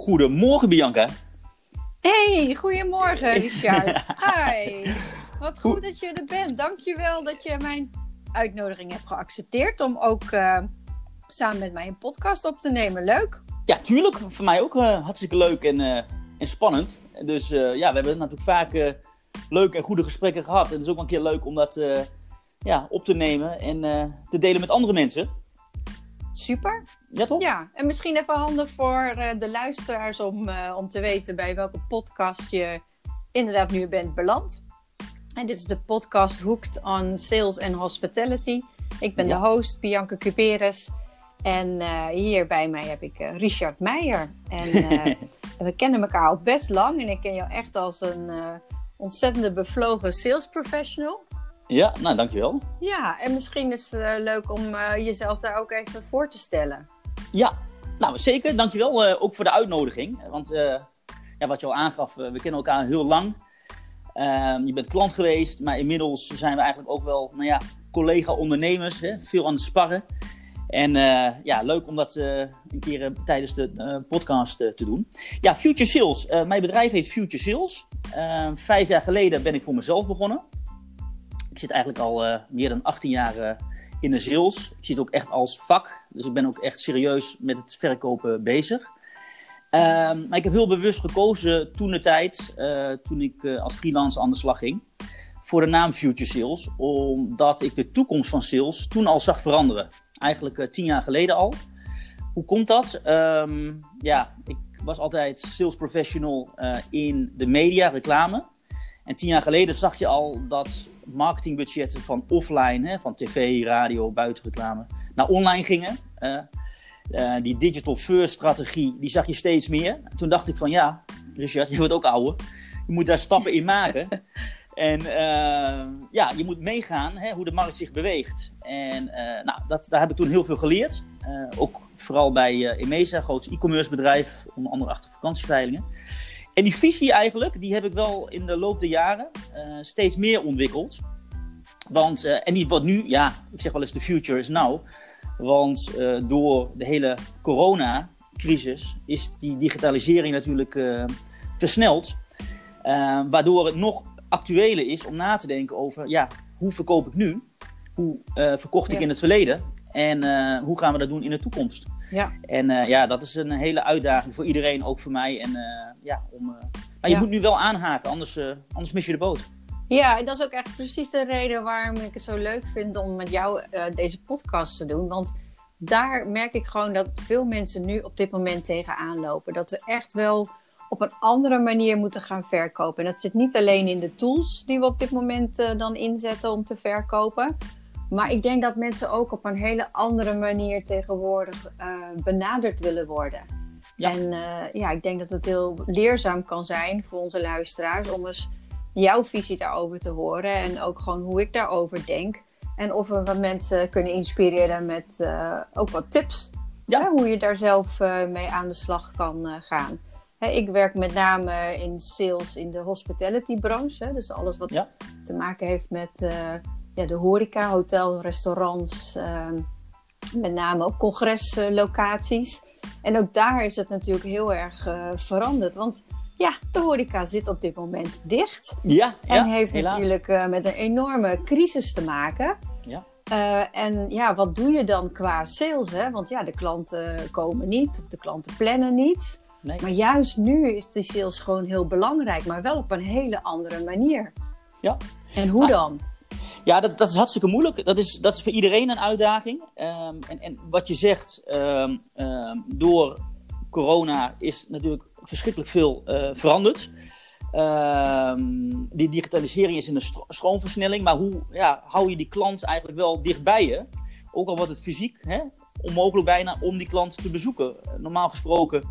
Goedemorgen, Bianca. Hey, goedemorgen, Richard. Hi. Wat goed dat je er bent. Dankjewel dat je mijn uitnodiging hebt geaccepteerd om ook uh, samen met mij een podcast op te nemen. Leuk. Ja, tuurlijk. Voor mij ook uh, hartstikke leuk en, uh, en spannend. Dus ja, we hebben natuurlijk vaak leuke en goede gesprekken gehad. En het is ook wel een keer leuk om dat ja, op te nemen en te delen met andere mensen. Super. Ja, toch? Ja, en misschien even handig voor uh, de luisteraars om, uh, om te weten bij welke podcast je inderdaad nu bent beland. En dit is de podcast Hooked on Sales and Hospitality. Ik ben ja. de host, Bianca Cuperes. En uh, hier bij mij heb ik Richard Meijer. En we kennen elkaar al best lang. En ik ken jou echt als een ontzettende bevlogen sales professional. Ja, nou dankjewel. Ja, en misschien is het uh, leuk om uh, jezelf daar ook even voor te stellen. Ja, nou zeker. Dankjewel uh, ook voor de uitnodiging. Want ja, wat je al aangaf, we kennen elkaar heel lang. Ehm, je bent klant geweest, maar inmiddels zijn we eigenlijk ook wel nou ja, collega-ondernemers. Veel aan het sparren. En ja, leuk om dat een keer tijdens de podcast te doen. Ja, Future Sales. mijn bedrijf heet Future Sales. Ehm, vijf jaar geleden ben ik voor mezelf begonnen. Ik zit eigenlijk al uh, meer dan 18 jaar uh, in de sales. Ik zie het ook echt als vak. Dus ik ben ook echt serieus met het verkopen bezig. Um, maar ik heb heel bewust gekozen toen de tijd, uh, toen ik als freelance aan de slag ging, voor de naam Future Sales. Omdat ik de toekomst van sales toen al zag veranderen. Eigenlijk tien jaar geleden al. Hoe komt dat? Um, ja, ik was altijd sales professional in de media, reclame. En tien jaar geleden zag je al dat marketingbudgetten van offline, hè, van tv, radio, buitenreclame, naar online gingen. Uh, uh, die digital first strategie, die zag je steeds meer. Toen dacht ik van ja, Richard, je wordt ook ouder. Je moet daar stappen in maken. En uh, ja, je moet meegaan hè, hoe de markt zich beweegt. En nou, dat, daar heb ik toen heel veel geleerd. ook vooral bij Emesa, groot e-commerce bedrijf, onder andere achter vakantieveilingen. En die visie eigenlijk, die heb ik wel in de loop der jaren uh, steeds meer ontwikkeld. Want, uh, en die wordt nu, ja, ik zeg wel eens, the future is now. Want uh, door de hele coronacrisis is die digitalisering natuurlijk versneld. waardoor het nog actueler is om na te denken over, ja, hoe verkoop ik nu? Hoe verkocht ik ja. in het verleden? En hoe gaan we dat doen in de toekomst? Ja. En uh, ja, dat is een hele uitdaging voor iedereen, ook voor mij. En uh, ja, om, uh... maar je Ja. moet nu wel aanhaken, anders, anders mis je de boot. Ja, en dat is ook echt precies de reden waarom ik het zo leuk vind om met jou deze podcast te doen. Want daar merk ik gewoon dat veel mensen nu op dit moment tegenaan lopen. Dat we echt wel op een andere manier moeten gaan verkopen. En dat zit niet alleen in de tools die we op dit moment dan inzetten om te verkopen. Maar ik denk dat mensen ook op een hele andere manier tegenwoordig uh, benaderd willen worden. Ja. En uh, ja, ik denk dat het heel leerzaam kan zijn voor onze luisteraars om eens jouw visie daarover te horen. En ook gewoon hoe ik daarover denk. En of we wat mensen kunnen inspireren met uh, ook wat tips. Ja. Hè, hoe je daar zelf mee aan de slag kan gaan. Hè, ik werk met name in sales in de hospitality branche. Dus alles wat ja. te maken heeft met ja, de horeca, hotel, restaurants, uh, met name ook congreslocaties. En ook daar is het natuurlijk heel erg uh, veranderd. Want ja, de horeca zit op dit moment dicht. Ja, en ja, heeft helaas. natuurlijk uh, met een enorme crisis te maken. Ja. Uh, en ja, wat doe je dan qua sales? Hè? Want ja, de klanten komen niet of de klanten plannen niet. Nee. Maar juist nu is de sales gewoon heel belangrijk, maar wel op een hele andere manier. Ja. En hoe Ah. dan? Ja, dat, dat is hartstikke moeilijk. Dat is, dat is voor iedereen een uitdaging. Um, en, en wat je zegt, um, um, door corona is natuurlijk verschrikkelijk veel uh, veranderd. die digitalisering is in een stro stroomversnelling, maar hoe ja, hou je die klant eigenlijk wel dicht bij je? Ook al wordt het fysiek hè, onmogelijk bijna om die klant te bezoeken. Normaal gesproken,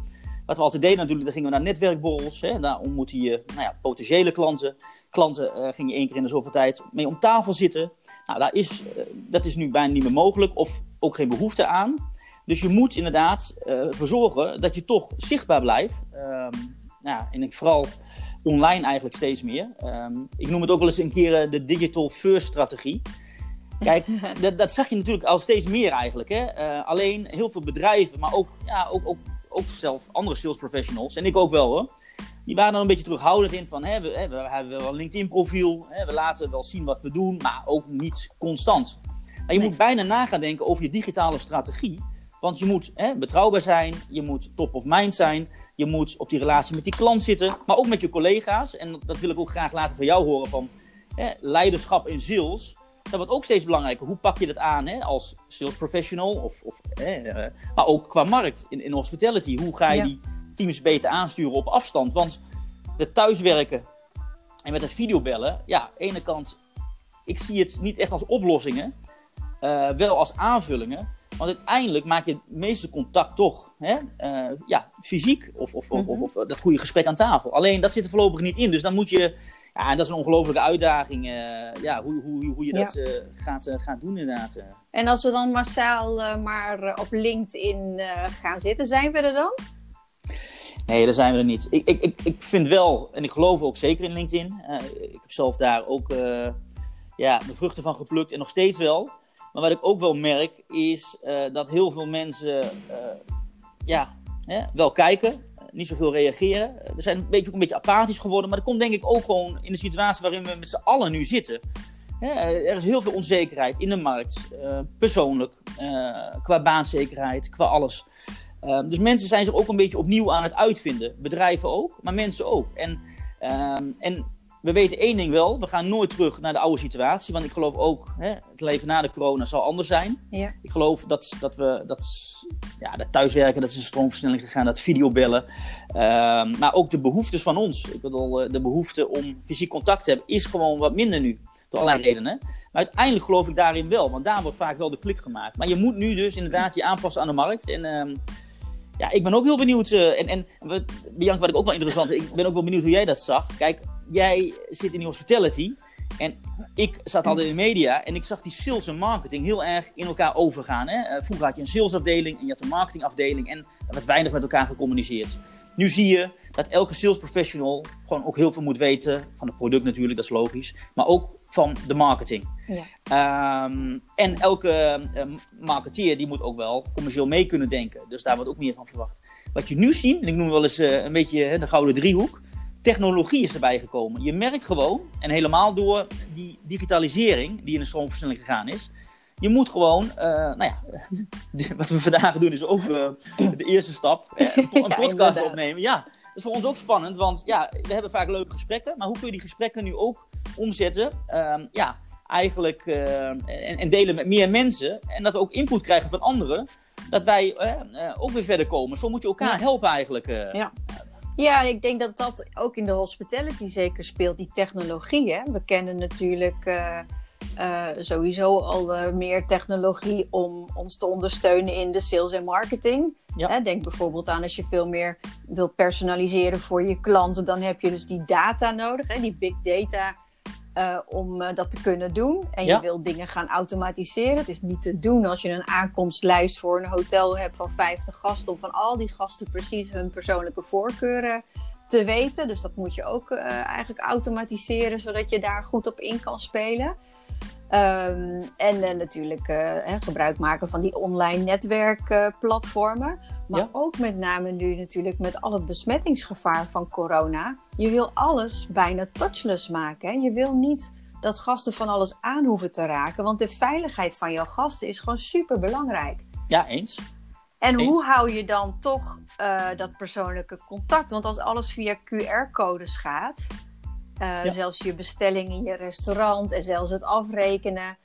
wat we altijd deden natuurlijk, dan gingen we naar netwerkborrels. Hè, daar ontmoette je nou ja, potentiële klanten klanten uh, ging je één keer in de zoveel tijd mee om tafel zitten. Nou, daar is, uh, dat is nu bijna niet meer mogelijk of ook geen behoefte aan. Dus je moet inderdaad uh, ervoor zorgen dat je toch zichtbaar blijft. Um, nou, en ik vooral online eigenlijk steeds meer. Um, ik noem het ook wel eens een keer de digital first strategie. Kijk, dat, dat, zag je natuurlijk al steeds meer eigenlijk. Hè? alleen heel veel bedrijven, maar ook, ja, ook, ook ook zelf andere sales professionals, en ik ook wel hoor, die waren dan een beetje terughoudend in van, hè, we, hebben wel een LinkedIn profiel, hè, we laten wel zien wat we doen, maar ook niet constant. Maar je Nee. moet bijna na gaan denken over je digitale strategie. Want je moet hè, betrouwbaar zijn, je moet top of mind zijn, je moet op die relatie met die klant zitten, maar ook met je collega's. En dat- wil ik ook graag later van jou horen van hè, leiderschap in sales. Dat wordt ook steeds belangrijker. Hoe pak je dat aan hè, als sales professional, of, of, hè, eh, maar ook qua markt in, in hospitality. Hoe ga je Ja. die teams beter aansturen op afstand? Want het thuiswerken en met het videobellen, ja, aan de ene kant, ik zie het niet echt als oplossingen, eh, wel als aanvullingen. Want uiteindelijk maak je het meeste contact toch hè? eh, ja, fysiek of, of, of, Mhm. of, of dat goede gesprek aan tafel. Alleen dat zit er voorlopig niet in. Dus dan moet je, ja, en dat is een ongelofelijke uitdaging, eh, ja, hoe, hoe, hoe je dat gaat, gaat doen inderdaad. En als we dan massaal maar op LinkedIn gaan zitten, zijn we er dan? Nee, daar zijn we er niet. Ik, ik, ik, vind wel, en ik geloof ook zeker in LinkedIn. eh, ik heb zelf daar ook eh, ja, de vruchten van geplukt en nog steeds wel. Maar wat ik ook wel merk is eh, dat heel veel mensen ja, hè, wel kijken, niet zoveel reageren. We zijn een beetje, ook een beetje apathisch geworden. Maar dat komt denk ik ook gewoon in de situatie waarin we met z'n allen nu zitten. Er is heel veel onzekerheid in de markt, persoonlijk, qua baanzekerheid, qua alles. Ehm, dus mensen zijn zich ook een beetje opnieuw aan het uitvinden. Bedrijven ook, maar mensen ook. En, ehm, en we weten één ding wel, we gaan nooit terug naar de oude situatie. Want ik geloof ook, hè, het leven na de corona zal anders zijn. Ja. Ik geloof dat, dat we dat, ja, dat thuiswerken, dat is een stroomversnelling gegaan, dat videobellen. Ehm, maar ook de behoeftes van ons. Ik bedoel, eh, de behoefte om fysiek contact te hebben is gewoon wat minder nu. Door allerlei redenen. Maar uiteindelijk geloof ik daarin wel, want daar wordt vaak wel de klik gemaakt. Maar je moet nu dus inderdaad je aanpassen aan de markt. En ja, ik ben ook heel benieuwd. eh, en, en Bianca, wat ik ook wel interessant ik ben ook wel benieuwd hoe jij dat zag. Kijk, jij zit in die hospitality. En ik zat altijd in de media en ik zag die sales en marketing heel erg in elkaar overgaan. Hè? Eh, Vroeger had je een salesafdeling en je had een marketingafdeling en er werd weinig met elkaar gecommuniceerd. Nu zie je dat elke sales professional gewoon ook heel veel moet weten van het product natuurlijk, dat is logisch. Maar ook van de marketing. Ja. Ehm, en elke eh, marketeer die moet ook wel commercieel mee kunnen denken. Dus daar wordt ook meer van verwacht. Wat je nu ziet, en ik noem wel eens eh, een beetje hè, de gouden driehoek. Technologie is erbij gekomen. Je merkt gewoon, en helemaal door die digitalisering die in de stroomversnelling gegaan is. Je moet gewoon, eh, nou ja, wat we vandaag doen is ook eh, de eerste stap. een, Ja, podcast opnemen. Ja, is voor ons ook spannend, want ja, we hebben vaak leuke gesprekken. Maar hoe kun je die gesprekken nu ook omzetten? Ehm, ja, eigenlijk eh, en, en delen met meer mensen. En dat we ook input krijgen van anderen. Dat wij eh, eh, ook weer verder komen. Zo moet je elkaar Ja. helpen eigenlijk. eh. Ja. Ja, ik denk dat dat ook in de hospitality zeker speelt, die technologie. Hè? We kennen natuurlijk eh, sowieso al eh, meer technologie om ons te ondersteunen in de sales en marketing. Ja. Hè, denk bijvoorbeeld aan als je veel meer wil personaliseren voor je klanten, dan heb je dus die data nodig, hè? die big data. eh, om dat te kunnen doen. En Ja. je wil dingen gaan automatiseren. Het is niet te doen als je een aankomstlijst voor een hotel hebt van 50 gasten. Om van al die gasten precies hun persoonlijke voorkeuren te weten. Dus dat moet je ook eigenlijk automatiseren, zodat je daar goed op in kan spelen. Ehm, en eh, natuurlijk eh, hè, gebruik maken van die online netwerkplatformen. maar Ja. ook met name nu natuurlijk met al het besmettingsgevaar van corona. Je wil alles bijna touchless maken. Hè? Je wil niet dat gasten van alles aan hoeven te raken. Want de veiligheid van jouw gasten is gewoon super belangrijk. Ja, eens. En Eens. hoe hou je dan toch eh, dat persoonlijke contact? Want als alles via QR-codes gaat, eh, Ja. zelfs je bestelling in je restaurant en zelfs het afrekenen,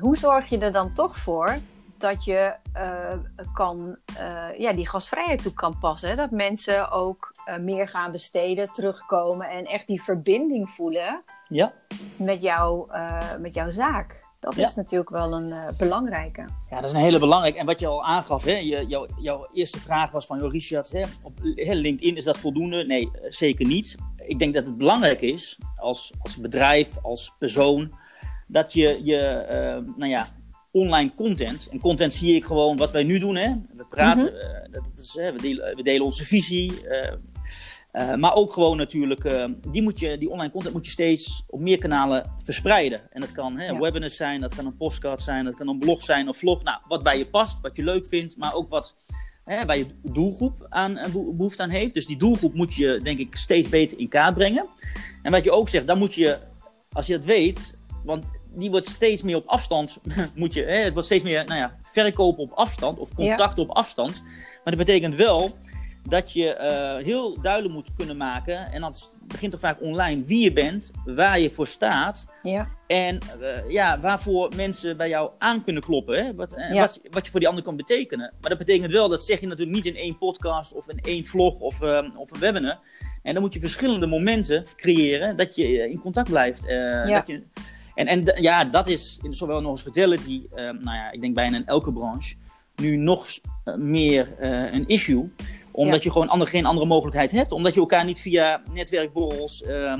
hoe zorg je er dan toch voor dat je eh, kan, eh, ja, die gastvrijheid toe kan passen? hè? Dat mensen ook meer gaan besteden, terugkomen en echt die verbinding voelen Ja. met, jou, met jouw zaak. Dat Ja. is natuurlijk wel een belangrijke. Ja, dat is een hele belangrijke. En wat je al aangaf, hè, je, jouw, jouw eerste vraag was van, joh, Richard, hè, op hè, LinkedIn is dat voldoende? Nee, zeker niet. Ik denk dat het belangrijk is, als, als bedrijf, als persoon, dat je je, eh, nou ja, online content, en content zie ik gewoon wat wij nu doen, hè. We praten, eh, dat, dat is, hè, we, delen, we delen onze visie, eh, eh, maar ook gewoon natuurlijk, eh, die, moet je, die online content moet je steeds op meer kanalen verspreiden. En dat kan hè, Ja. webinars zijn, dat kan een postcard zijn, dat kan een blog zijn of vlog. Nou, wat bij je past, wat je leuk vindt, maar ook wat, hè, waar je doelgroep aan, behoefte aan heeft. Dus die doelgroep moet je, denk ik, steeds beter in kaart brengen. En wat je ook zegt, dan moet je, als je dat weet, want die wordt steeds meer op afstand, moet je, hè, het wordt steeds meer, nou ja, verkopen op afstand of contacten op afstand. Maar dat betekent wel dat je uh, heel duidelijk moet kunnen maken, en dat begint toch vaak online, wie je bent, waar je voor staat. Ja. En uh, ja, waarvoor mensen bij jou aan kunnen kloppen. Hè? Wat, uh, wat, wat, je voor die ander kan betekenen. Maar dat betekent wel, dat zeg je natuurlijk niet in één podcast of in één vlog of, of een webinar. En dan moet je verschillende momenten creëren dat je in contact blijft. Ja. Dat je, en, en ja, dat is in zowel in hospitality, nou ja, ik denk bijna in elke branche, nu nog meer een issue omdat je gewoon andere, geen andere mogelijkheid hebt. Omdat je elkaar niet via netwerkborrels, uh,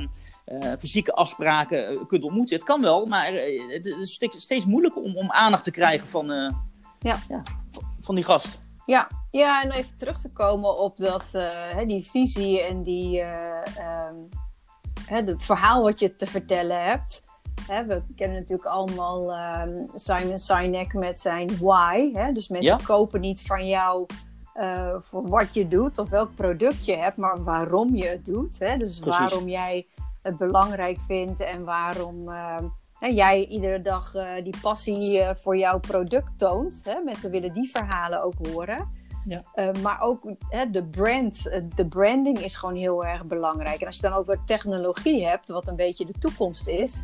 fysieke afspraken uh, kunt ontmoeten. Het kan wel, maar uh, het is steeds, steeds moeilijker om, om aandacht te krijgen van, ja. Ja, van die gast. Ja. ja, en even terug te komen op dat, die visie en die, um, het verhaal wat je te vertellen hebt. We kennen natuurlijk allemaal um, Simon Sinek met zijn why. Dus mensen kopen niet van jou uh, voor wat je doet of welk product je hebt, maar waarom je het doet. Hè? Dus waarom jij het belangrijk vindt en waarom uh, hè, jij iedere dag uh, die passie voor jouw product toont. Hè? Mensen willen die verhalen ook horen. Ja. maar ook hè, de brand, de branding is gewoon heel erg belangrijk. En als je dan over technologie hebt, wat een beetje de toekomst is,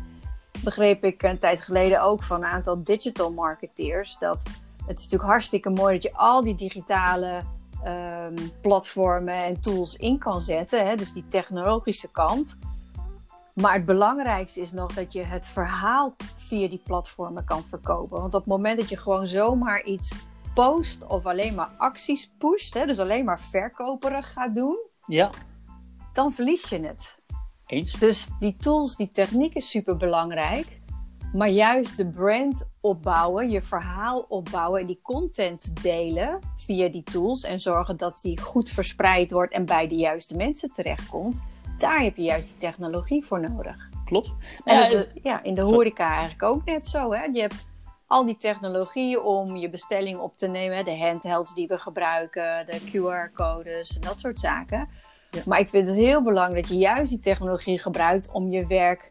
begreep ik een tijd geleden ook van een aantal digital marketeers dat het is natuurlijk hartstikke mooi dat je al die digitale um, platformen en tools in kan zetten. Hè? Dus die technologische kant. Maar het belangrijkste is nog dat je het verhaal via die platformen kan verkopen. Want op het moment dat je gewoon zomaar iets post of alleen maar acties pusht, hè, dus alleen maar verkoperig gaat doen, ja. dan verlies je het. Eens. Dus die tools, die techniek is super belangrijk. Maar juist de brand opbouwen, je verhaal opbouwen en die content delen via die tools en zorgen dat die goed verspreid wordt en bij de juiste mensen terechtkomt, daar heb je juist die technologie voor nodig. Klopt. En ja, dus, ja, in de horeca eigenlijk ook net zo. Hè? Je hebt al die technologie om je bestelling op te nemen, de handhelds die we gebruiken, de QR-codes en dat soort zaken. Ja. Maar ik vind het heel belangrijk dat je juist die technologie gebruikt om je werk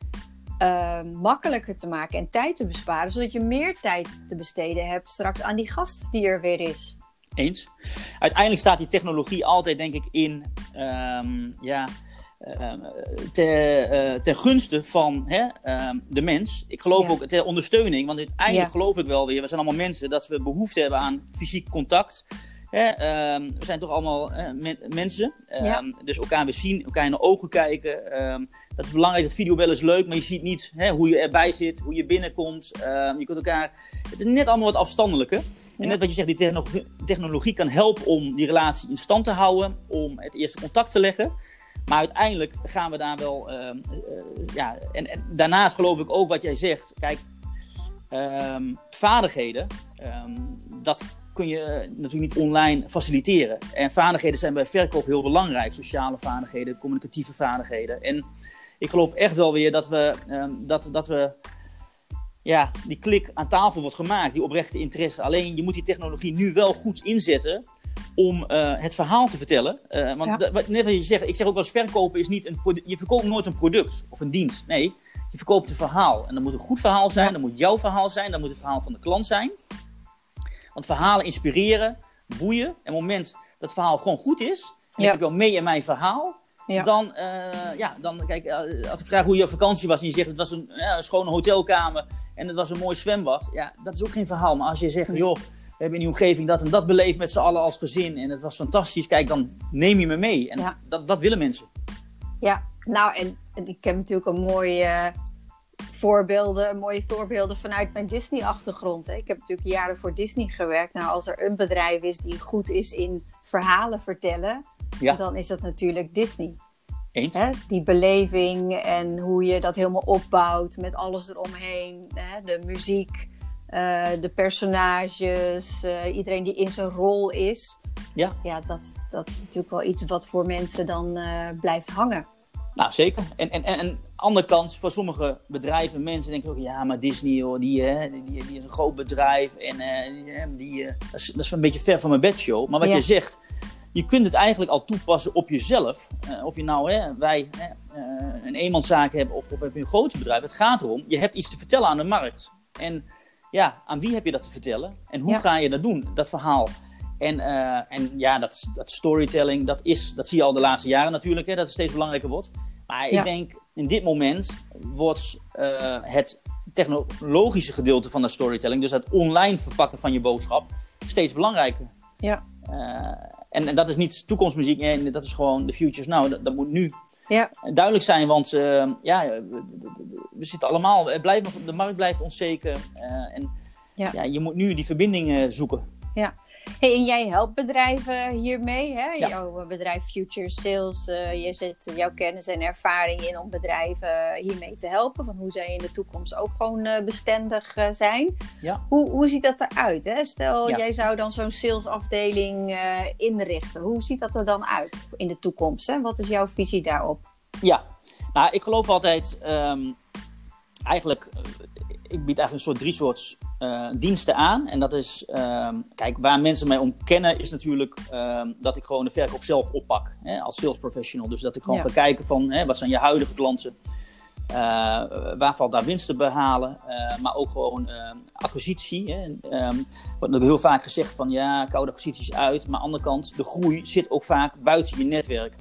uh, makkelijker te maken en tijd te besparen, zodat je meer tijd te besteden hebt straks aan die gast die er weer is. Eens. Uiteindelijk staat die technologie altijd, denk ik, in um, ja, uh, ten, ten gunste van hè, ehm, de mens. Ik geloof ook ter ondersteuning, want uiteindelijk geloof ik wel weer, we zijn allemaal mensen, dat we behoefte hebben aan fysiek contact. Hè, ehm, we zijn toch allemaal mensen. Dus elkaar weer zien, elkaar in de ogen kijken. Dat is belangrijk. Dat video wel eens leuk, maar je ziet niet hè, hoe je erbij zit, hoe je binnenkomt. je kunt elkaar. Het is net allemaal wat afstandelijker. En net wat je zegt, die technologie kan helpen om die relatie in stand te houden, om het eerste contact te leggen. Maar uiteindelijk gaan we daar wel. Uh, ja, en, en, daarnaast geloof ik ook wat jij zegt. Kijk, um, vaardigheden, um, dat kun je natuurlijk niet online faciliteren. En vaardigheden zijn bij verkoop heel belangrijk. Sociale vaardigheden, communicatieve vaardigheden. En ik geloof echt wel weer dat we, um, dat, dat we ja, die klik aan tafel wordt gemaakt, die oprechte interesse. Alleen je moet die technologie nu wel goed inzetten om uh, het verhaal te vertellen. Uh, want ja. net wat je zegt, ik zeg ook wel eens verkopen is niet een je verkoopt nooit een product of een dienst. Nee, je verkoopt een verhaal. En dat moet een goed verhaal zijn, ja. dat moet jouw verhaal zijn, dat moet het verhaal van de klant zijn. Want verhalen inspireren, boeien. En op het moment dat het verhaal gewoon goed is, en ja. ik wel mee in mijn verhaal, ja. Dan, uh, ja, dan, kijk, als ik vraag hoe je vakantie was en je zegt het was een, ja, een schone hotelkamer en het was een mooi zwembad, ja, dat is ook geen verhaal. Maar als je zegt, joh, we hebben in die omgeving dat en dat beleefd met z'n allen als gezin en het was fantastisch, kijk, dan neem je me mee. En ja. dat, dat willen mensen. Ja, nou, en, en ik heb natuurlijk een mooie uh, voorbeelden, mooie voorbeelden vanuit mijn Disney-achtergrond. Ik heb natuurlijk jaren voor Disney gewerkt. Nou, als er een bedrijf is die goed is in verhalen vertellen, ja. dan is dat natuurlijk Disney. Eens. Hè? Die beleving en hoe je dat helemaal opbouwt met alles eromheen. Hè? De muziek, uh, de personages, uh, iedereen die in zijn rol is. Ja, ja dat, dat is natuurlijk wel iets wat voor mensen dan uh, blijft hangen. Nou, zeker. En, en, en andere kant, voor sommige bedrijven, mensen denken ook, ja, maar Disney, hoor, die, hè, die, die, is een groot bedrijf en die, die dat, is, dat, is, een beetje ver van mijn bedshow. Maar wat ja. je zegt, je kunt het eigenlijk al toepassen op jezelf. Uh, of je nou, hè, wij een eenmanszaak hebben of, of heb je een groot bedrijf. Het gaat erom, je hebt iets te vertellen aan de markt. En ja, aan wie heb je dat te vertellen? En hoe ja. ga je dat doen, dat verhaal? En, uh, en ja, dat, dat storytelling, dat, is, dat zie je al de laatste jaren natuurlijk, hè, dat het steeds belangrijker wordt. Maar ik denk, in dit moment wordt uh, het technologische gedeelte van de storytelling, dus het online verpakken van je boodschap, steeds belangrijker. Ja. En, en, dat is niet toekomstmuziek, en dat is gewoon de futures now. Dat, dat moet nu ja. duidelijk zijn, want ja, we, we, zitten allemaal, de markt blijft onzeker. en ja. ja. je moet nu die verbindingen zoeken. Ja. Hey, en jij helpt bedrijven hiermee, hè? Ja. Jouw bedrijf Future Sales, uh, je zet jouw kennis en ervaring in om bedrijven hiermee te helpen. Van hoe zij in de toekomst ook gewoon uh, bestendig uh, zijn. Ja. Hoe, hoe ziet dat eruit? Hè? Stel, ja. jij zou dan zo'n salesafdeling inrichten. Hoe ziet dat er dan uit in de toekomst? Hè? Wat is jouw visie daarop? Ja, nou, ik geloof altijd, um, eigenlijk ik bied eigenlijk een soort drie soorts uh, diensten aan. En dat is, uh, kijk, waar mensen mij om kennen, is natuurlijk uh, dat ik gewoon de verkoop zelf oppak hè, als sales professional. Dus dat ik gewoon ja. ga kijken van hè, wat zijn je huidige klanten, uh, waar valt daar winst te behalen, maar ook gewoon acquisitie. Hè. Um, wordt heel vaak gezegd van ja, koude acquisities uit. Maar aan de andere kant, de groei zit ook vaak buiten je netwerk.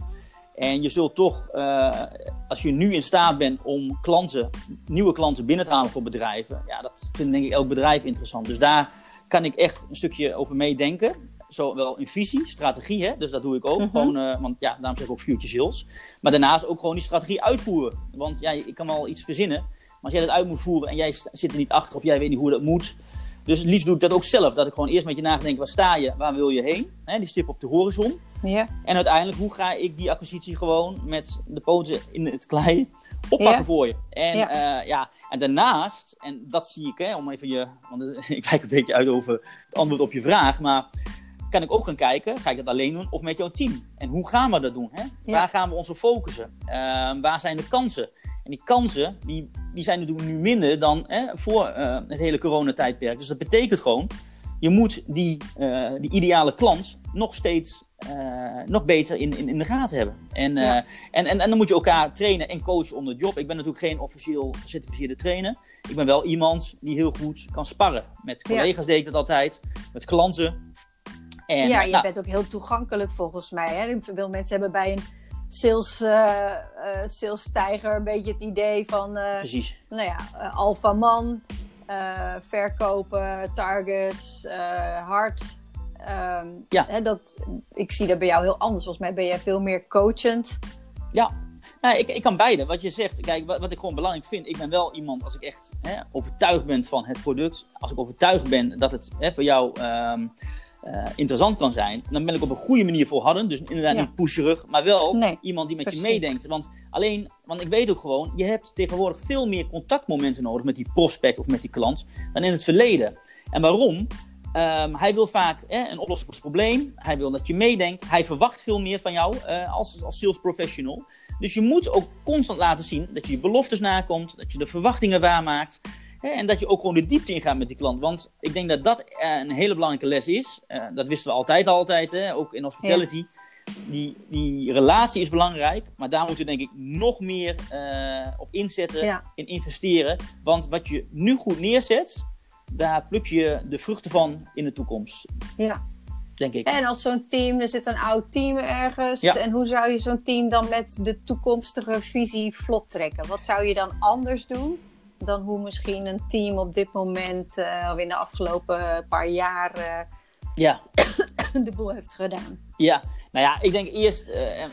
En je zult toch, uh, als je nu in staat bent om klanten, nieuwe klanten binnen te halen voor bedrijven, ja, dat vindt denk ik elk bedrijf interessant. Dus daar kan ik echt een stukje over meedenken. Zowel in visie, strategie, hè? dus dat doe ik ook. Mm-hmm. Gewoon, uh, want ja, daarom zeg ik ook future sales. Maar daarnaast ook gewoon die strategie uitvoeren. Want ja, ik kan wel iets verzinnen, maar als jij dat uit moet voeren en jij zit er niet achter of jij weet niet hoe dat moet, dus het liefst doe ik dat ook zelf. Dat ik gewoon eerst met je nadenk, waar sta je, waar wil je heen? Hè, die stip op de horizon. Ja. En uiteindelijk, hoe ga ik die acquisitie gewoon met de poten in het klei oppakken ja. voor je? En, ja. Uh, ja. en daarnaast, en dat zie ik, hè, om even je, want ik kijk een beetje uit over het antwoord op je vraag, maar kan ik ook gaan kijken, ga ik dat alleen doen of met jouw team? En hoe gaan we dat doen? Hè? Waar gaan we ons op focussen? Uh, waar zijn de kansen? En die kansen, die, die zijn natuurlijk nu minder dan hè, voor uh, het hele coronatijdperk. Dus dat betekent gewoon, je moet die, uh, die ideale klant nog steeds uh, nog beter in, in, in de gaten hebben. En, ja. en, en, en dan moet je elkaar trainen en coachen om de job. Ik ben natuurlijk geen officieel gecertificeerde trainer. Ik ben wel iemand die heel goed kan sparren. Met collega's ja. deed ik dat altijd, met klanten. En, ja, je nou, bent ook heel toegankelijk volgens mij. Hè? Veel mensen hebben bij een sales, uh, sales tijger een beetje het idee van Precies. nou ja, alpha man, verkopen, targets, hard. Um, ja. Hè, dat, ik zie dat bij jou heel anders. Volgens mij ben jij veel meer coachend. Ja, nou, ik, ik kan beide. Wat je zegt, kijk, wat, wat ik gewoon belangrijk vind, ik ben wel iemand, als ik echt hè, overtuigd ben van het product, als ik overtuigd ben dat het hè, voor jou um, uh, interessant kan zijn, dan ben ik op een goede manier volhardend. Dus inderdaad ja. niet pusherig, maar wel nee, iemand die met precies. je meedenkt. Want alleen, want ik weet ook gewoon, je hebt tegenwoordig veel meer contactmomenten nodig met die prospect of met die klant dan in het verleden. En waarom? Um, hij wil vaak een oplossing voor het probleem. Hij wil dat je meedenkt. Hij verwacht veel meer van jou uh, als, als sales professional. Dus je moet ook constant laten zien dat je je beloftes nakomt, dat je de verwachtingen waarmaakt. En dat je ook gewoon de diepte ingaat met die klant. Want ik denk dat dat uh, een hele belangrijke les is. Uh, dat wisten we altijd, altijd, hè, ook in hospitality. Ja. Die, die relatie is belangrijk, maar daar moeten we denk ik nog meer uh, op inzetten, ja. in investeren. Want wat je nu goed neerzet, daar pluk je de vruchten van in de toekomst. Ja. Denk ik. En als zo'n team, er zit een oud team ergens. Ja. En hoe zou je zo'n team dan met de toekomstige visie vlot trekken? Wat zou je dan anders doen dan hoe misschien een team op dit moment uh, of in de afgelopen paar jaar uh, ja. de boel heeft gedaan? Ja, nou ja, ik denk eerst. Uh,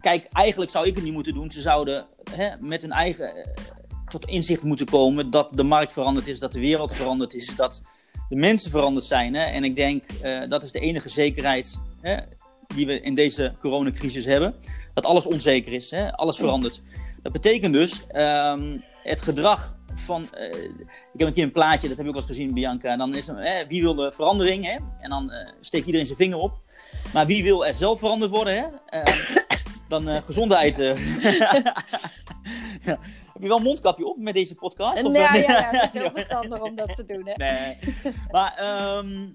kijk, eigenlijk zou ik het niet moeten doen. Ze zouden hè, met hun eigen tot inzicht moeten komen dat de markt veranderd is, dat de wereld veranderd is, dat de mensen veranderd zijn. Hè? En ik denk dat is de enige zekerheid hè, die we in deze coronacrisis hebben. Dat alles onzeker is, hè? alles verandert. Dat betekent dus um, het gedrag van. Uh, ik heb een keer een plaatje, dat heb ik ook al eens gezien, Bianca. Dan is er, wie wil de verandering? Hè? En dan uh, steekt iedereen zijn vinger op. Maar wie wil er zelf veranderd worden? Hè? dan gezondheid. Heb je wel een mondkapje op met deze podcast? En, of- ja, ja, ja, het is heel verstandig om dat te doen. Hè? Nee. Maar, ehm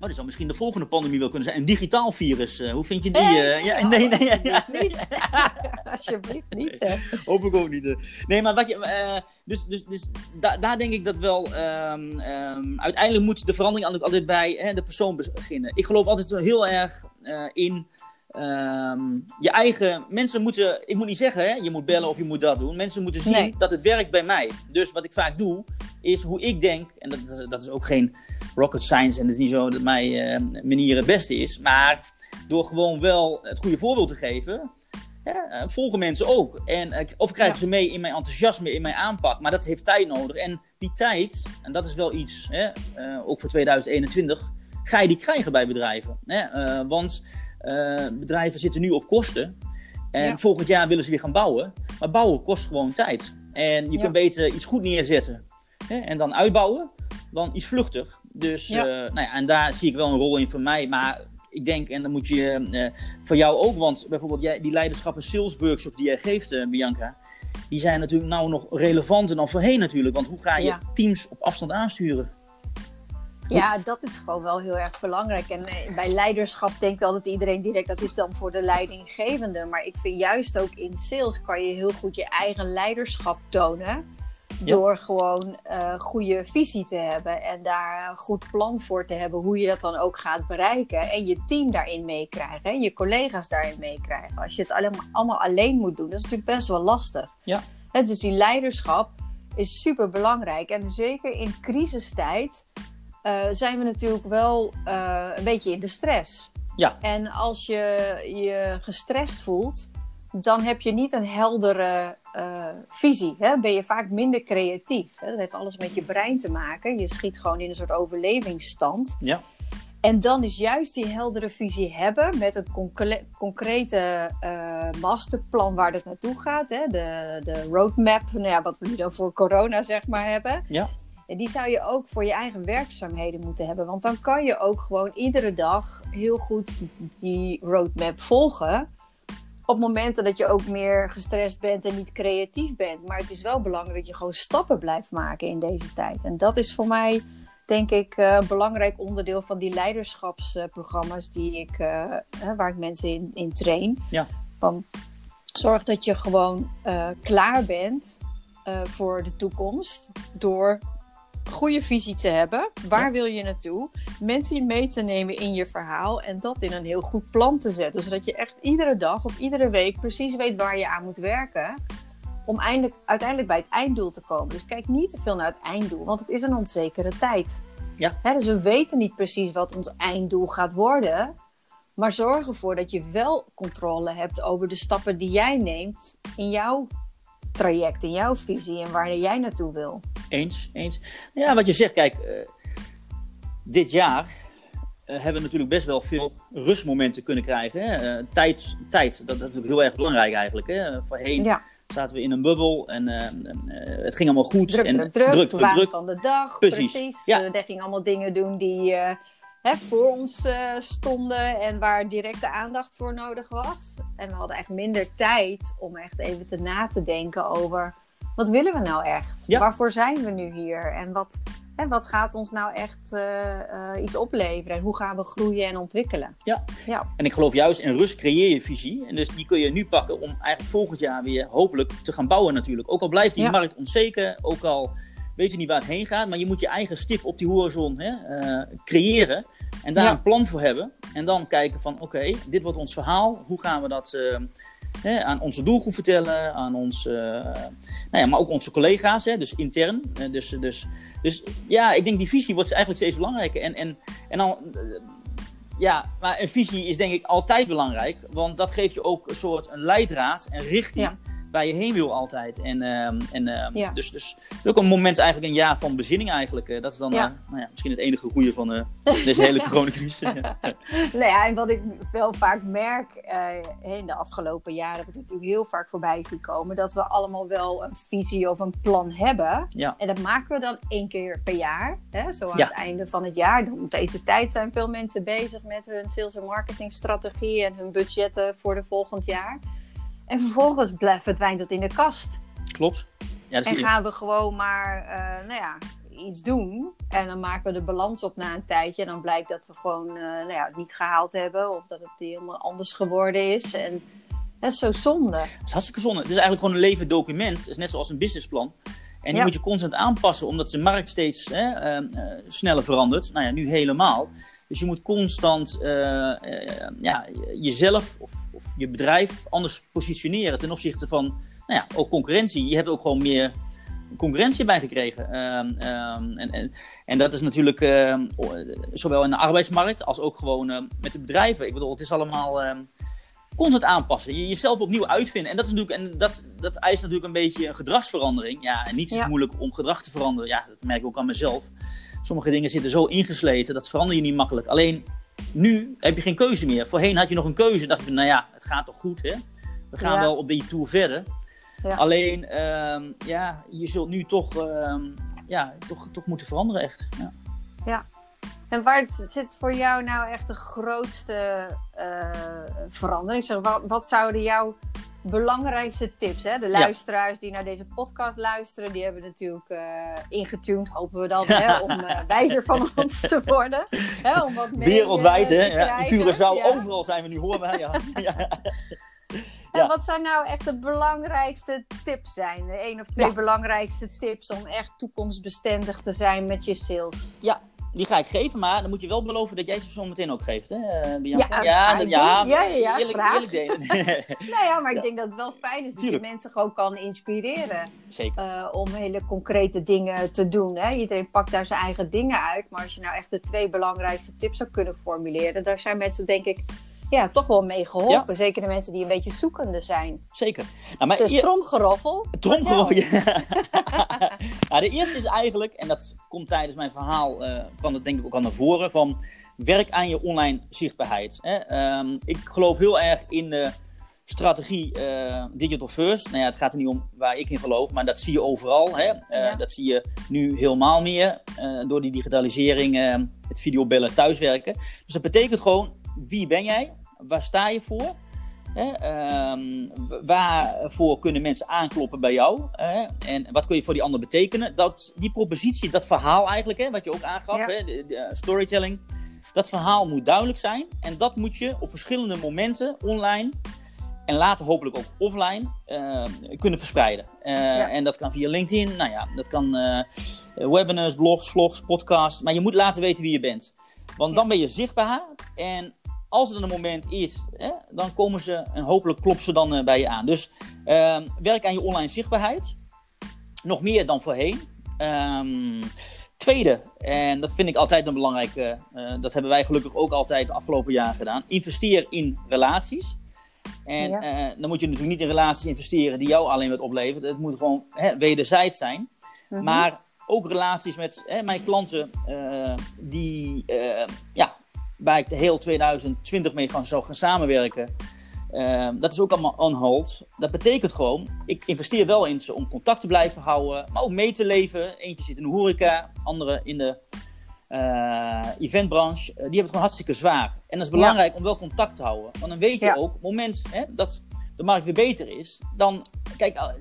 oh, dit zou misschien de volgende pandemie wel kunnen zijn. Een digitaal virus. eh, hoe vind je die? Nee, eh? ja, nee, nee, ja, alsjeblieft niet. Alsjeblieft niet, zeg. Hoop ik ook niet. eh. Nee, maar wat je. eh, dus dus, dus da- daar denk ik dat wel. ehm, ehm, uiteindelijk moet de verandering altijd bij hè, de persoon beginnen. Ik geloof altijd heel erg eh, in. Ehm, je eigen. Mensen moeten. Ik moet niet zeggen, hè, je moet bellen of je moet dat doen. Mensen moeten zien Nee. dat het werkt bij mij. Dus wat ik vaak doe, is hoe ik denk. En dat, is- dat is ook geen rocket science. En het is niet zo dat mijn eh, manier het beste is. Maar door gewoon wel het goede voorbeeld te geven. hè, eh, volgen mensen ook. En, eh, of krijgen Ja. ze mee in mijn enthousiasme, in mijn aanpak. Maar dat heeft tijd nodig. En die tijd, en dat is wel iets, hè, ook voor 2021, ga je die krijgen bij bedrijven. Hè? Want eh, bedrijven zitten nu op kosten. En Ja. volgend jaar willen ze weer gaan bouwen. Maar bouwen kost gewoon tijd. En je Ja. kunt beter iets goed neerzetten. Hè? En dan uitbouwen dan iets vluchtig. Dus Ja. eh, nou ja, en daar zie ik wel een rol in voor mij. Maar ik denk, en dan moet je eh, voor jou ook, want bijvoorbeeld jij, die leiderschap en sales workshop die jij geeft, Bianca, die zijn natuurlijk nou nog relevanter dan voorheen natuurlijk. Want hoe ga je Ja. teams op afstand aansturen? Ja, dat is gewoon wel heel erg belangrijk. En eh, bij leiderschap denkt altijd iedereen direct dat is dan voor de leidinggevende. Maar ik vind juist ook in sales kan je heel goed je eigen leiderschap tonen. Ja. Door gewoon eh goede visie te hebben en daar een goed plan voor te hebben hoe je dat dan ook gaat bereiken. En je team daarin meekrijgen, en je collega's daarin meekrijgen. Als je het allemaal, allemaal alleen moet doen, dat is natuurlijk best wel lastig. Ja. Dus die leiderschap is super belangrijk. En zeker in crisistijd eh, zijn we natuurlijk wel eh, een beetje in de stress. Ja. En als je je gestrest voelt, dan heb je niet een heldere eh, visie. Hè? Ben je vaak minder creatief. Hè? Dat heeft alles met je brein te maken. Je schiet gewoon in een soort overlevingsstand. Ja. En dan is juist die heldere visie hebben met een concre- concrete masterplan waar het naartoe gaat. Hè? De, de roadmap, nou ja, wat we nu dan voor corona zeg maar hebben. Ja. En die zou je ook voor je eigen werkzaamheden moeten hebben. Want dan kan je ook gewoon iedere dag heel goed die roadmap volgen. Op momenten dat je ook meer gestrest bent en niet creatief bent. Maar het is wel belangrijk dat je gewoon stappen blijft maken in deze tijd. En dat is voor mij, denk ik, eh, een belangrijk onderdeel van die leiderschapsprogramma's die ik, eh, hè, waar ik mensen in, in train. Ja. Van, zorg dat je gewoon eh, klaar bent eh, voor de toekomst door goede visie te hebben. Waar Ja. wil je naartoe? Mensen mee te nemen in je verhaal en dat in een heel goed plan te zetten. Zodat je echt iedere dag of iedere week precies weet waar je aan moet werken. Om eindelijk, uiteindelijk bij het einddoel te komen. Dus kijk niet te veel naar het einddoel, want het is een onzekere tijd. Ja. Dus we weten niet precies wat ons einddoel gaat worden. Maar zorg ervoor dat je wel controle hebt over de stappen die jij neemt in jouw traject, in jouw visie en waar jij naartoe wil. Eens, eens. Ja, wat je zegt, kijk, eh, dit jaar eh, hebben we natuurlijk best wel veel rustmomenten kunnen krijgen. Hè? Eh, tijd, tijd, dat, dat is natuurlijk heel erg belangrijk eigenlijk. Hè? Voorheen Ja, zaten we in een bubbel en het ging allemaal goed. druk, en, druk, druk. druk, van de dag, Precies. precies. Ja. Daar gingen allemaal dingen doen die hè, voor ons stonden en waar directe aandacht voor nodig was. En we hadden echt minder tijd om echt even te na te denken over... Wat willen we nou echt? Ja. Waarvoor zijn we nu hier? En wat, hè, wat gaat ons nou echt eh, eh, iets opleveren? En hoe gaan we groeien en ontwikkelen? Ja. ja. En ik geloof juist in rust creëer je visie. En dus die kun je nu pakken om eigenlijk volgend jaar weer hopelijk te gaan bouwen natuurlijk. Ook al blijft die Ja. markt onzeker, ook al weet je niet waar het heen gaat. Maar je moet je eigen stip op die horizon hè, eh, creëren. En daar Ja. een plan voor hebben. En dan kijken van oké, dit wordt ons verhaal. Hoe gaan we dat hè, aan onze doelgroep vertellen? Aan ons, eh, nou ja, maar ook onze collega's, hè, dus intern. Eh, dus, dus, dus ja, ik denk die visie wordt eigenlijk steeds belangrijker. En, en, en dan... eh, ja, maar een visie is denk ik altijd belangrijk. Want dat geeft je ook een soort een leidraad en richting. Waar je heen wil altijd. En, ehm, en ehm, Ja. dus, dus ook een moment eigenlijk, een jaar van bezinning eigenlijk. Eh, dat is dan Ja. eh, nou ja, misschien het enige goede van eh, deze hele coronacrisis. Nou ja, en wat ik wel vaak merk in de afgelopen jaren, heb ik natuurlijk heel vaak voorbij zien komen, dat we allemaal wel een visie of een plan hebben. En dat maken we dan één keer per jaar. Hè? Zo aan het einde van het jaar. Dan Op deze tijd zijn veel mensen bezig met hun sales- en marketingstrategie en hun budgetten voor de volgend jaar. En vervolgens verdwijnt het in de kast. Klopt. Ja, dat En gaan we gewoon maar eh, nou ja, iets doen. En dan maken we de balans op na een tijdje. En dan blijkt dat we gewoon eh, nou ja, het niet gehaald hebben. Of dat het helemaal anders geworden is. En dat is zo zonde. Het is hartstikke zonde. Het is eigenlijk gewoon een levend document. Het is net zoals een businessplan. En die Ja. moet je constant aanpassen, omdat de markt steeds hè, eh, eh, sneller verandert. Nou ja, nu helemaal. Dus je moet constant eh, eh, ja, jezelf of, of je bedrijf anders positioneren ten opzichte van nou ja, ook concurrentie. Je hebt ook gewoon meer concurrentie bij gekregen. Ehm, ehm, en, en, en dat is natuurlijk ehm, zowel in de arbeidsmarkt als ook gewoon ehm, met de bedrijven. Ik bedoel, het is allemaal constant aanpassen. Je jezelf opnieuw uitvinden. En dat, is natuurlijk, en dat, dat eist natuurlijk een beetje een gedragsverandering. Ja, en niets Ja. moeilijk om gedrag te veranderen. Ja, dat merk ik ook aan mezelf. Sommige dingen zitten zo ingesleten, dat verander je niet makkelijk. Alleen nu heb je geen keuze meer. Voorheen had je nog een keuze. dacht je, nou ja, het gaat toch goed, hè? We gaan Ja. wel op die tour verder. Ja. Alleen, ehm, ja, je zult nu toch, ehm, ja, toch, toch moeten veranderen, echt. Ja. En waar zit voor jou nou echt de grootste eh, verandering? Zeg, wat, wat zouden jouw belangrijkste tips? Hè? De luisteraars die naar deze podcast luisteren, die hebben natuurlijk eh ingetuned, hopen we dan, hè, om eh, wijzer van ons te worden. Hè, om wat meer, Wereldwijd, hè? Ja. Curaçao, Ja. overal zijn we nu, horen wij. Ja. En wat zijn nou echt de belangrijkste tips zijn? De één of twee belangrijkste tips om echt toekomstbestendig te zijn met je sales? Ja, die ga ik geven, maar dan moet je wel beloven dat jij ze zo meteen ook geeft, hè, eh, Bianca? Ja, ja. Ja, ja, ja, eerlijk, graag. eerlijk delen. Nou ja, maar ik Ja. denk dat het wel fijn is dat Tuurlijk. je mensen gewoon kan inspireren. Zeker. eh, om hele concrete dingen te doen. Hè? Iedereen pakt daar zijn eigen dingen uit. Maar als je nou echt de twee belangrijkste tips zou kunnen formuleren, daar zijn mensen denk ik ja, toch wel mee geholpen. Zeker de mensen die een beetje zoekende zijn. Zeker. Nou, maar Dus tromgeroffel. Ja. nou, de eerste is eigenlijk, en dat komt tijdens mijn verhaal, eh kwam dat denk ik ook al naar voren, van werk aan je online zichtbaarheid. Hè? Ehm, ik geloof heel erg in de strategie eh, digital first. Nou ja, het gaat er niet om waar ik in geloof, maar dat zie je overal. Hè? Eh, Ja. Dat zie je nu helemaal meer door die digitalisering, het videobellen, thuiswerken. Dus dat betekent gewoon, wie ben jij? Waar sta je voor? Hè, ehm, w- waarvoor kunnen mensen aankloppen bij jou? Hè? En wat kun je voor die ander betekenen? Dat, die propositie, dat verhaal eigenlijk, hè, wat je ook aangaf, Ja. hè, de, de, eh, storytelling. Dat verhaal moet duidelijk zijn. En dat moet je op verschillende momenten online en later hopelijk ook offline eh, kunnen verspreiden. Eh, Ja. En dat kan via LinkedIn, nou ja, dat kan eh, webinars, blogs, vlogs, podcasts. Maar je moet laten weten wie je bent. Want dan ben je zichtbaar. En als er dan een moment is, hè, dan komen ze en hopelijk kloppen ze dan eh, bij je aan. Dus ehm, werk aan je online zichtbaarheid. Nog meer dan voorheen. Ehm, tweede, en dat vind ik altijd een belangrijke, eh, dat hebben wij gelukkig ook altijd de afgelopen jaren gedaan. Investeer in relaties. En Ja. eh, dan moet je natuurlijk niet in relaties investeren die jou alleen wat opleveren. Het moet gewoon hè, wederzijds zijn. Mhm. Maar ook relaties met hè, mijn klanten, eh, die, eh, ja, waar ik de heel 2020 mee gaan, zou gaan samenwerken. Eh, dat is ook allemaal on hold. Dat betekent gewoon, ik investeer wel in ze om contact te blijven houden, maar ook mee te leven. Eentje zit in de horeca, andere in de eh, eventbranche. Eh, die hebben het gewoon hartstikke zwaar. En dat is belangrijk om wel contact te houden. Want dan weet je Ja. ook, op het moment hè, dat de markt weer beter is, dan, kijk, al-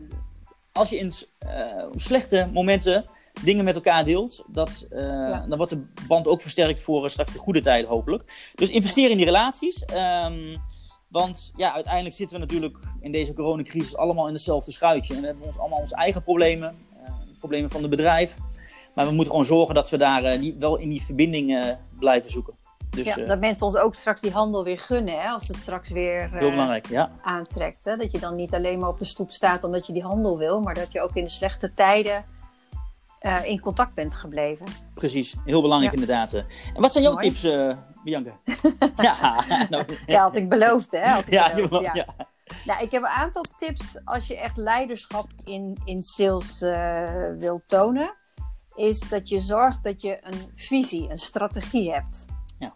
als je in eh, slechte momenten dingen met elkaar deelt, dat, eh, dan wordt de band ook versterkt voor straks de goede tijden hopelijk. Dus investeer in die relaties. ehm, want ja, uiteindelijk zitten we natuurlijk in deze coronacrisis allemaal in hetzelfde schuitje. En we hebben ons allemaal onze eigen problemen, eh, problemen van het bedrijf. Maar we moeten gewoon zorgen dat we daar eh, die, wel in die verbinding blijven zoeken. Dus ja, dat mensen ons ook straks die handel weer gunnen, hè, als het straks weer heel belangrijk, ja. aantrekt. Hè? Dat je dan niet alleen maar op de stoep staat omdat je die handel wil, maar dat je ook in de slechte tijden eh, in contact bent gebleven. Precies, heel belangrijk Ja. inderdaad. eh. En wat zijn jouw Mooi. tips, eh, Bianca? ja, nou, Ja, had ik beloofd, hè? Had ik ja, beloofd, je- ja. ja. Nou, ik heb een aantal tips als je echt leiderschap in, in sales eh wilt tonen. Is dat je zorgt dat je een visie, een strategie hebt. Ja.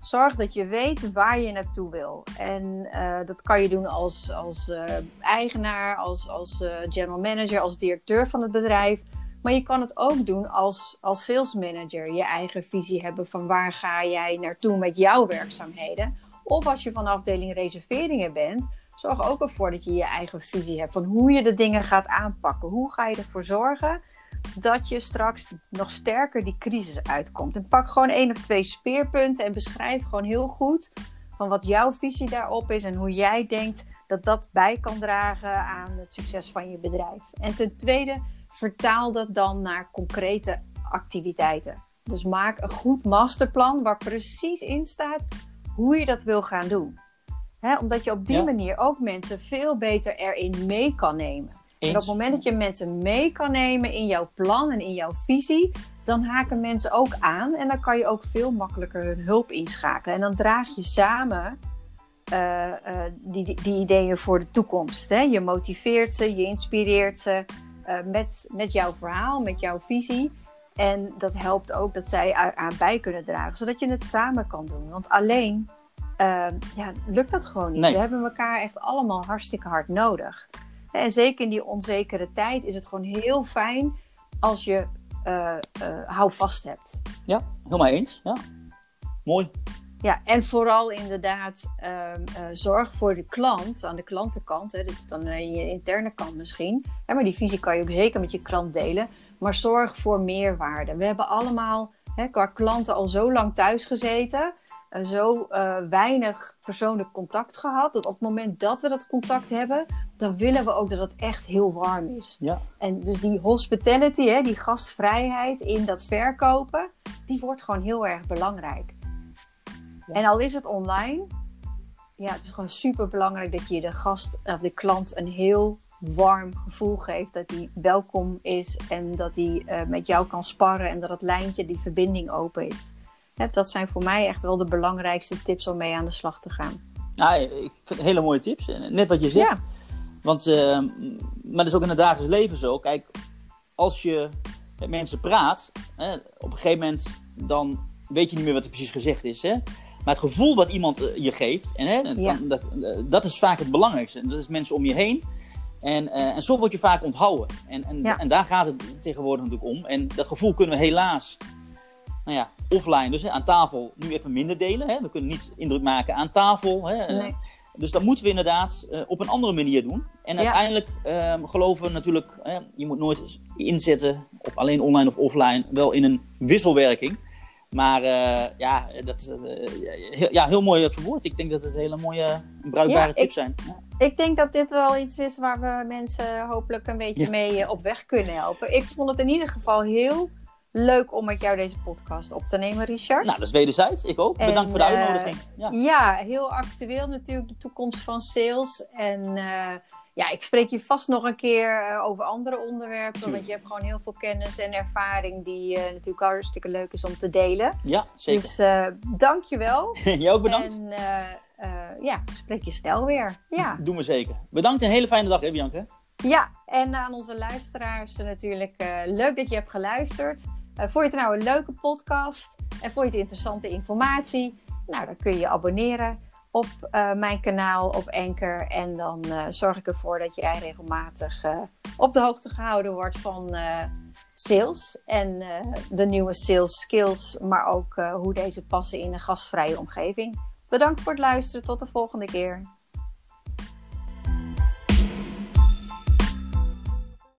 Zorg dat je weet waar je naartoe wil. En dat kan je doen als, als eigenaar, als, als general manager, als directeur van het bedrijf. Maar je kan het ook doen als, als sales manager. Je eigen visie hebben van waar ga jij naartoe met jouw werkzaamheden. Of als je van de afdeling reserveringen bent, zorg ook ervoor dat je je eigen visie hebt van hoe je de dingen gaat aanpakken. Hoe ga je ervoor zorgen dat je straks nog sterker die crisis uitkomt. En pak gewoon één of twee speerpunten en beschrijf gewoon heel goed van wat jouw visie daarop is en hoe jij denkt dat dat bij kan dragen aan het succes van je bedrijf. En ten tweede, vertaal dat dan naar concrete activiteiten. Dus maak een goed masterplan waar precies in staat hoe je dat wil gaan doen. omdat je op die manier ook mensen veel beter erin mee kan nemen. En op het moment dat je mensen mee kan nemen in jouw plan en in jouw visie, dan haken mensen ook aan en dan kan je ook veel makkelijker hun hulp inschakelen. En dan draag je samen uh, uh, die, die, ideeën voor de toekomst. Hè? Je motiveert ze, je inspireert ze uh, met, met jouw verhaal, met jouw visie. En dat helpt ook dat zij aan bij kunnen dragen, zodat je het samen kan doen. Want alleen ja, lukt dat gewoon niet. Nee. We hebben elkaar echt allemaal hartstikke hard nodig. En zeker in die onzekere tijd is het gewoon heel fijn als je uh, uh, houvast hebt. Ja, helemaal eens. Ja. Mooi. Ja, en vooral inderdaad uh, zorg voor de klant aan de klantenkant. Hè. Dit is dan je interne kant misschien. Hè, maar die visie kan je ook zeker met je klant delen. Maar zorg voor meerwaarde. We hebben allemaal hè, qua klanten al zo lang thuis gezeten. Eh, zo uh, weinig persoonlijk contact gehad. Dat op het moment dat we dat contact hebben, dan willen we ook dat het echt heel warm is. Ja. En dus die hospitality, hè, die gastvrijheid in dat verkopen, die wordt gewoon heel erg belangrijk. En al is het online, ja, het is gewoon super belangrijk dat je de gast of de klant een heel warm gevoel geeft. Dat hij welkom is en dat hij uh, met jou kan sparren en dat het lijntje, die verbinding open is dat zijn voor mij echt wel de belangrijkste tips om mee aan de slag te gaan. Ja, ik vind hele mooie tips. Net wat je zegt. Ja. Want, uh, maar dat is ook in het dagelijks leven zo. Kijk, als je met mensen praat, hè, op een gegeven moment dan weet je niet meer wat er precies gezegd is. Hè? Maar het gevoel wat iemand eh, je geeft, en, hè, ja. dat, eh, dat is vaak het belangrijkste. En dat is mensen om je heen. En, uh, en zo word je vaak onthouden. En, en, ja. en daar gaat het tegenwoordig natuurlijk om. En dat gevoel kunnen we helaas nou ja, offline, dus hè, aan tafel nu even minder delen. Hè. We kunnen niet indruk maken aan tafel. Hè. Nee. Dus dat moeten we inderdaad uh, op een andere manier doen. En ja. uiteindelijk uh, geloven we natuurlijk, je moet nooit inzetten op alleen online of offline, wel in een wisselwerking. Maar eh, ja, dat is heel, ja, heel mooi verwoord. Ik denk dat het hele mooie, bruikbare ja, tips zijn. Ik denk dat dit wel iets is waar we mensen hopelijk een beetje mee op weg kunnen helpen. Ik vond het in ieder geval heel leuk om met jou deze podcast op te nemen, Richard. Nou, dat is wederzijds. Ik ook. Bedankt voor de eh, uitnodiging. Ja. ja. heel actueel natuurlijk de toekomst van sales. En uh, ja, ik spreek je vast nog een keer uh, over andere onderwerpen. Want je hebt gewoon heel veel kennis en ervaring die natuurlijk hartstikke leuk is om te delen. Ja, zeker. Dus dank je wel. Jij ook bedankt. En ja, spreek je snel weer. Ja. Doen we zeker. Bedankt en een hele fijne dag, hè Bianca. Ja, en aan onze luisteraars natuurlijk leuk dat je hebt geluisterd. Uh, vond je het nou een leuke podcast en vond je interessante informatie? Nou, dan kun je je abonneren op uh, mijn kanaal op Anchor. En dan uh, zorg ik ervoor dat jij regelmatig op de hoogte gehouden wordt van sales en de nieuwe sales skills, maar ook hoe deze passen in een gastvrije omgeving. Bedankt voor het luisteren. Tot de volgende keer.